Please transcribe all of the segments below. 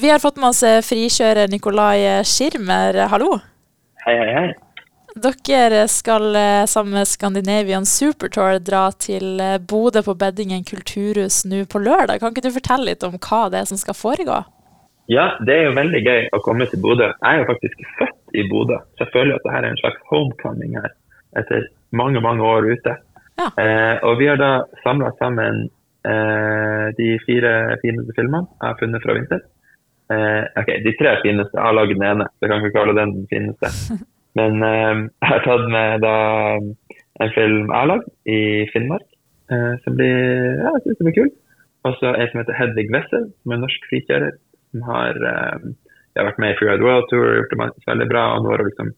Vi har fått med oss frikjører Nikolai Schirmer, hallo. Hei, hei, hei. Dere skal sammen med Scandinavian Supertour dra til Bodø på Beddingen kulturhus nå på lørdag. Kan ikke du fortelle litt om hva det er som skal foregå? Ja, det er jo veldig gøy å komme til Bodø. Jeg er jo faktisk født i Bodø, så jeg føler at dette er en slags homecoming her etter mange, mange år ute. Ja. Eh, og vi har da samla sammen eh, de fire fineste filmene jeg har funnet fra vinter. Eh, ok, de tre fineste. Jeg har laget den ene, så jeg kan ikke kalle den den fineste. Men uh, jeg har tatt med da en film jeg har lagd i Finnmark, uh, som blir, ja, jeg synes det blir kul. Og så en som heter Hedvig Wessel, som er norsk frikjører som har, eh, har vært med i Freeride World Tour, og gjort det veldig bra. og Nå har hun liksom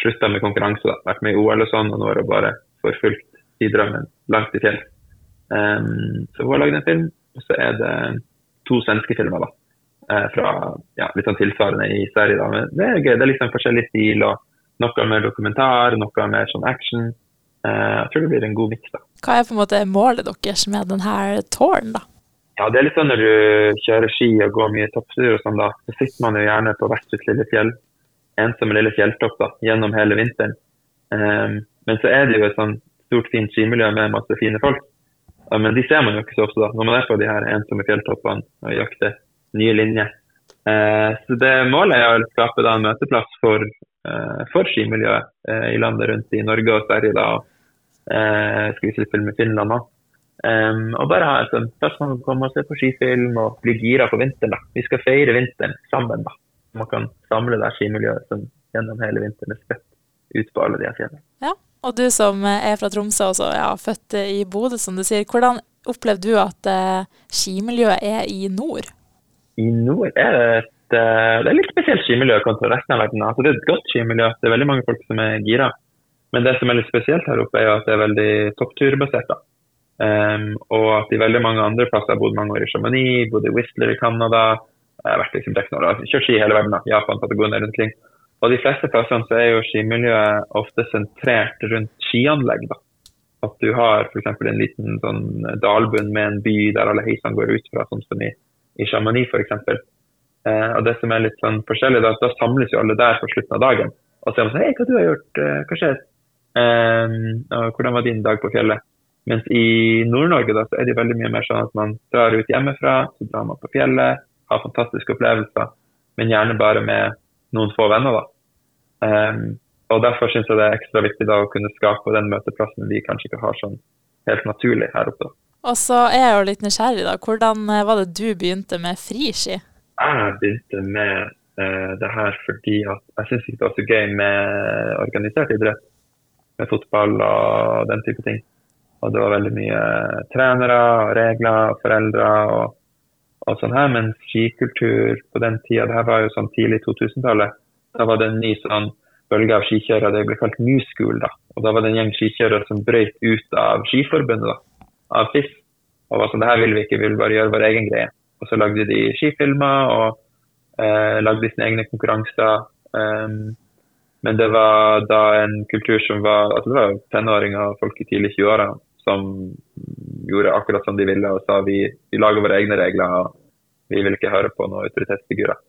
slutta med konkurranse, da. vært med i OL og sånn, og nå har hun bare forfulgt i drømmen langt i fjell. Um, så hun har lagd en film, og så er det to svenske filmer da, eh, fra ja, litt sånn tilsvarende i Sverige. da, men Det er gøy, det er liksom forskjellig stil, og noe mer dokumentar, noe mer sånn action. Uh, jeg tror det blir en god miks. Hva er på en måte målet deres med denne tårnen, da? Ja, det er litt sånn når du kjører ski og går mye topptur og sånn, da, så sitter man jo gjerne på hvert sitt lille fjell, ensomme lille fjelltopp da, gjennom hele vinteren. Um, men så er det jo et sånn stort, fint skimiljø med masse fine folk. Ja, men de ser man jo ikke så ofte da, når man er på de her ensomme fjelltoppene og jakter nye linjer. Uh, så det målet er å skape da en møteplass for, uh, for skimiljøet uh, i landet rundt i Norge og Sverige. da, og skal vi slippe med Finland òg. Og bare ha en plass man kan komme og se på skifilm og bli gira på vinteren. da. Vi skal feire vinteren sammen. da. Man kan samle det skimiljøet som gjennom hele vinteren er spredt ut på alle de fjellene. Ja, og du som er fra Tromsø og ja, født i Bodø, som du sier. Hvordan opplevde du at skimiljøet er i nord? I nord er det et uh, det er litt spesielt skimiljø kontra resten av verden. Altså, det er et godt skimiljø. Det er veldig mange folk som er gira. Men det som er litt spesielt her oppe, er jo at det er veldig toppturbasert. Um, og at i veldig mange andre plasser har bodd mange år i Chamonix, bodd i Whistler i Canada, jeg har vært liksom Deknor, kjørt ski i hele verden, da, Japan, Patagonia rundt omkring. Og de fleste plassene så er jo skimiljøet ofte sentrert rundt skianlegg. da. At du har f.eks. en liten sånn dalbunn med en by der alle heisene går ut fra, sånn som i, i Chamonix f.eks. Eh, og det som er litt sånn forskjellig, da, da samles jo alle der på slutten av dagen. Og så er man sånn Hei, hva du har gjort? Uh, hva skjer? Um, hvordan var din dag på fjellet? Mens i Nord-Norge da, så er det veldig mye mer sånn at man drar ut hjemmefra, så drar man på fjellet, har fantastiske opplevelser, men gjerne bare med noen få venner. da. Um, og Derfor syns jeg det er ekstra viktig da å kunne skape den møteplassen vi kanskje ikke har sånn helt naturlig her oppe. Og så er jeg jo litt nysgjerrig, da. Hvordan eh, var det du begynte med friski? Jeg begynte med uh, det her fordi at jeg syns det var så gøy med organisert idrett. Med fotball og den type ting. Og det var veldig mye trenere, og regler, og foreldre og, og sånn her. Men skikultur på den tida, det her var jo sånn tidlig 2000-tallet, da var det en ny sånn bølge av skikjørere. Det ble kalt New School. da. Og da var det en gjeng skikjørere som brøyt ut av Skiforbundet, da, av FIF. Og var sånn, det her vil vi ikke, vi vil bare gjøre vår egen greie. Og så lagde de skifilmer og eh, lagde sine egne konkurranser. Um, men det var da en kultur som var altså det var tenåringer og folk i tidlig 20-åra som gjorde akkurat som de ville og sa vi, vi lager våre egne regler og vi vil ikke høre på noen autoritetsfigurer.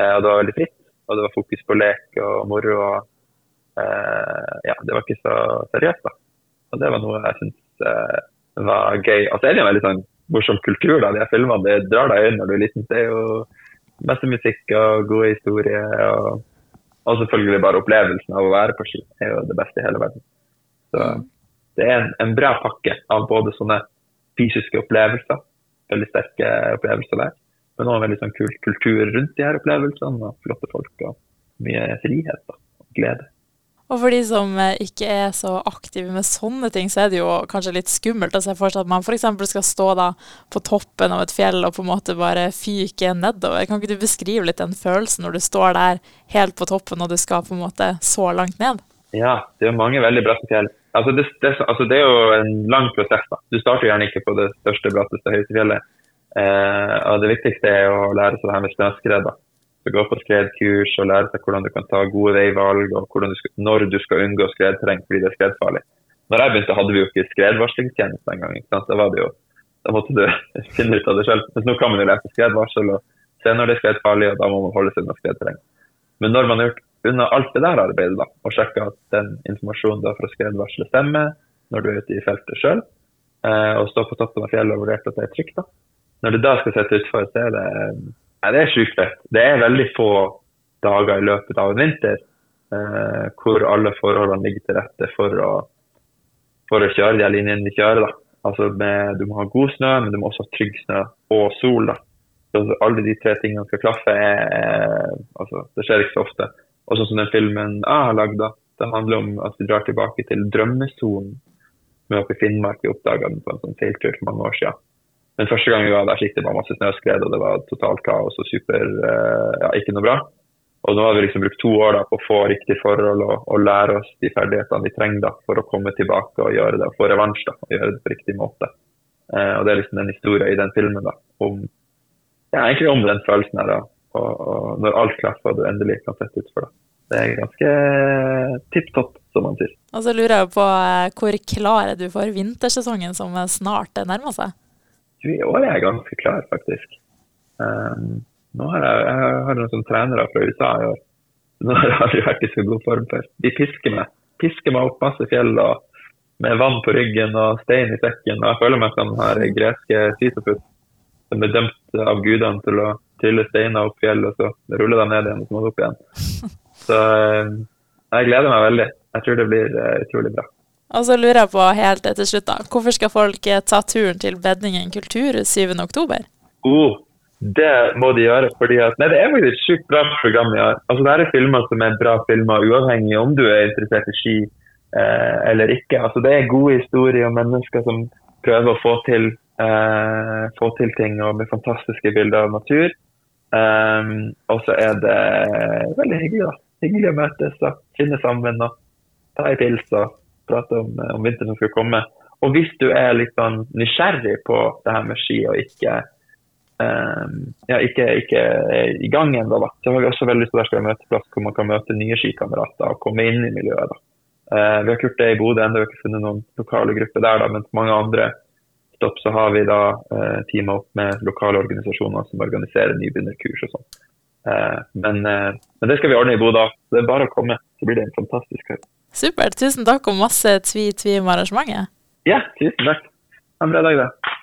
Eh, og Det var veldig fritt, og det var fokus på lek og moro. og eh, ja, Det var ikke så seriøst. da. Og Det var noe jeg syns eh, var gøy. Og så er det en veldig sånn morsom kultur. da, de filmene, Det drar deg inn når du er liten. Det er jo masse musikk og gode historier. Og, og selvfølgelig bare opplevelsen av å være på ski det er jo det beste i hele verden. Så det er en, en, bra pakke av både sånne fysiske opplevelser, veldig sterke opplevelser der, men også veldig sånn kul kultur rundt de her opplevelsene, og flotte folk og mye frihet da, og glede. Og for de som eh, ikke er så aktive med sånne ting, så er det jo kanskje litt skummelt å se for seg at man f.eks. skal stå da på toppen av et fjell og på en måte bare fyke nedover. Kan ikke du beskrive litt den følelsen når du står der helt på toppen og du skal på en måte så langt ned? Ja, det er mange veldig bratte fjell. Altså det, det, altså det, er jo en lang prosess. da. Du starter gjerne ikke på det største, bratteste, høyeste fjellet. Eh, og Det viktigste er å lære seg det her med snøskred. Så Gå på skredkurs og lære seg hvordan du kan ta gode veivalg, og du skal, når du skal unngå skredterreng fordi det er skredfarlig. Når jeg begynte, hadde vi jo ikke skredvarslingstjeneste engang. Da måtte du finne ut av det. Men nå kan man jo lese skredvarsel og se når det er skredfarlig, og da må man holde seg unna skredterreng. Men når man har gjort unna alt det der arbeidet da, og sjekka at den informasjonen du har fra skredvarselet stemmer, når du er ute i feltet sjøl, eh, og står på toppen av fjellet og vurdert at det er trygt, da. Når du da skal sette utfor, så er det Nei, det er sjukt fett. Det er veldig få dager i løpet av en vinter eh, hvor alle forholdene ligger til rette for å, for å kjøre de linjene vi kjører. da. Altså med, Du må ha god snø, men du må også ha trygg snø og sol. da. Så alle de tre tingene skal klaffe. Er, er, altså, det skjer ikke så ofte. Og sånn som den filmen jeg har lagd, det handler om at vi drar tilbake til drømmesonen med oppe i Finnmark. Vi oppdaga den på en sånn seiltur for mange år siden. Men første gang vi var der, gikk det bare masse snøskred, og det var totalt kaos og super eh, Ja, ikke noe bra. Og nå har vi liksom brukt to år da, på å få riktig forhold og, og, lære oss de ferdighetene vi trenger da, for å komme tilbake og gjøre det og få revansj da, og gjøre det på riktig måte. Eh, og Det er liksom den historien i den filmen da, om ja, egentlig om den følelsen her. da, og, og Når alt klaffer og du endelig kan sette utfor det. Det er ganske tipp topp, som man sier. Og så lurer jeg på eh, hvor klar er du for vintersesongen som snart nærmer seg? I år er jeg ganske klar, faktisk. Um, nå har jeg, jeg har noen trenere fra USA i år. Nå har jeg aldri vært i så god form før. De pisker meg. Pisker meg opp masse fjell og med vann på ryggen og stein i sekken. Og jeg føler meg som den her greske Sisyfus som ble dømt av gudene til å trylle steiner opp fjell, og så rulle dem ned igjen og så opp igjen. Så ehm, jeg gleder meg veldig. Jeg tror det blir uh, utrolig bra. Og så lurer jeg på helt til slutt, da. Hvorfor skal folk eh, ta turen til Bedningen kulturhus 7.10? Oh, det må de gjøre. fordi at, nei, Det er faktisk et sjukt bra program vi har. Altså, det er filmer som er bra filmer, uavhengig om du er interessert i ski eh, eller ikke. Altså, det er gode historier om mennesker som prøver å få til, eh, få til ting og med fantastiske bilder av natur. Um, og så er det veldig hyggelig. da. Hyggelig å møtes og finne sammen og ta en pils og prate om, om vinteren som skal komme. Og hvis du er litt sånn nysgjerrig på det her med ski og ikke Um, ja, ikke, ikke i gang ennå. Så har vi også veldig lyst til å være møteplass hvor man kan møte nye skikamerater og komme inn i miljøet. da. Uh, vi har gjort det i Bodø ennå, vi har ikke funnet noen lokale grupper der, da, men på mange andre stopp så har vi da uh, teama opp med lokale organisasjoner som organiserer nybegynnerkurs og sånn. Uh, men, uh, men, det skal vi ordne i Bodø. Det er bare å komme, så blir det en fantastisk høst. Supert. Tusen takk og masse tvi-tvi om arrangementet. Ja, tusen takk. Ha en bra dag, da.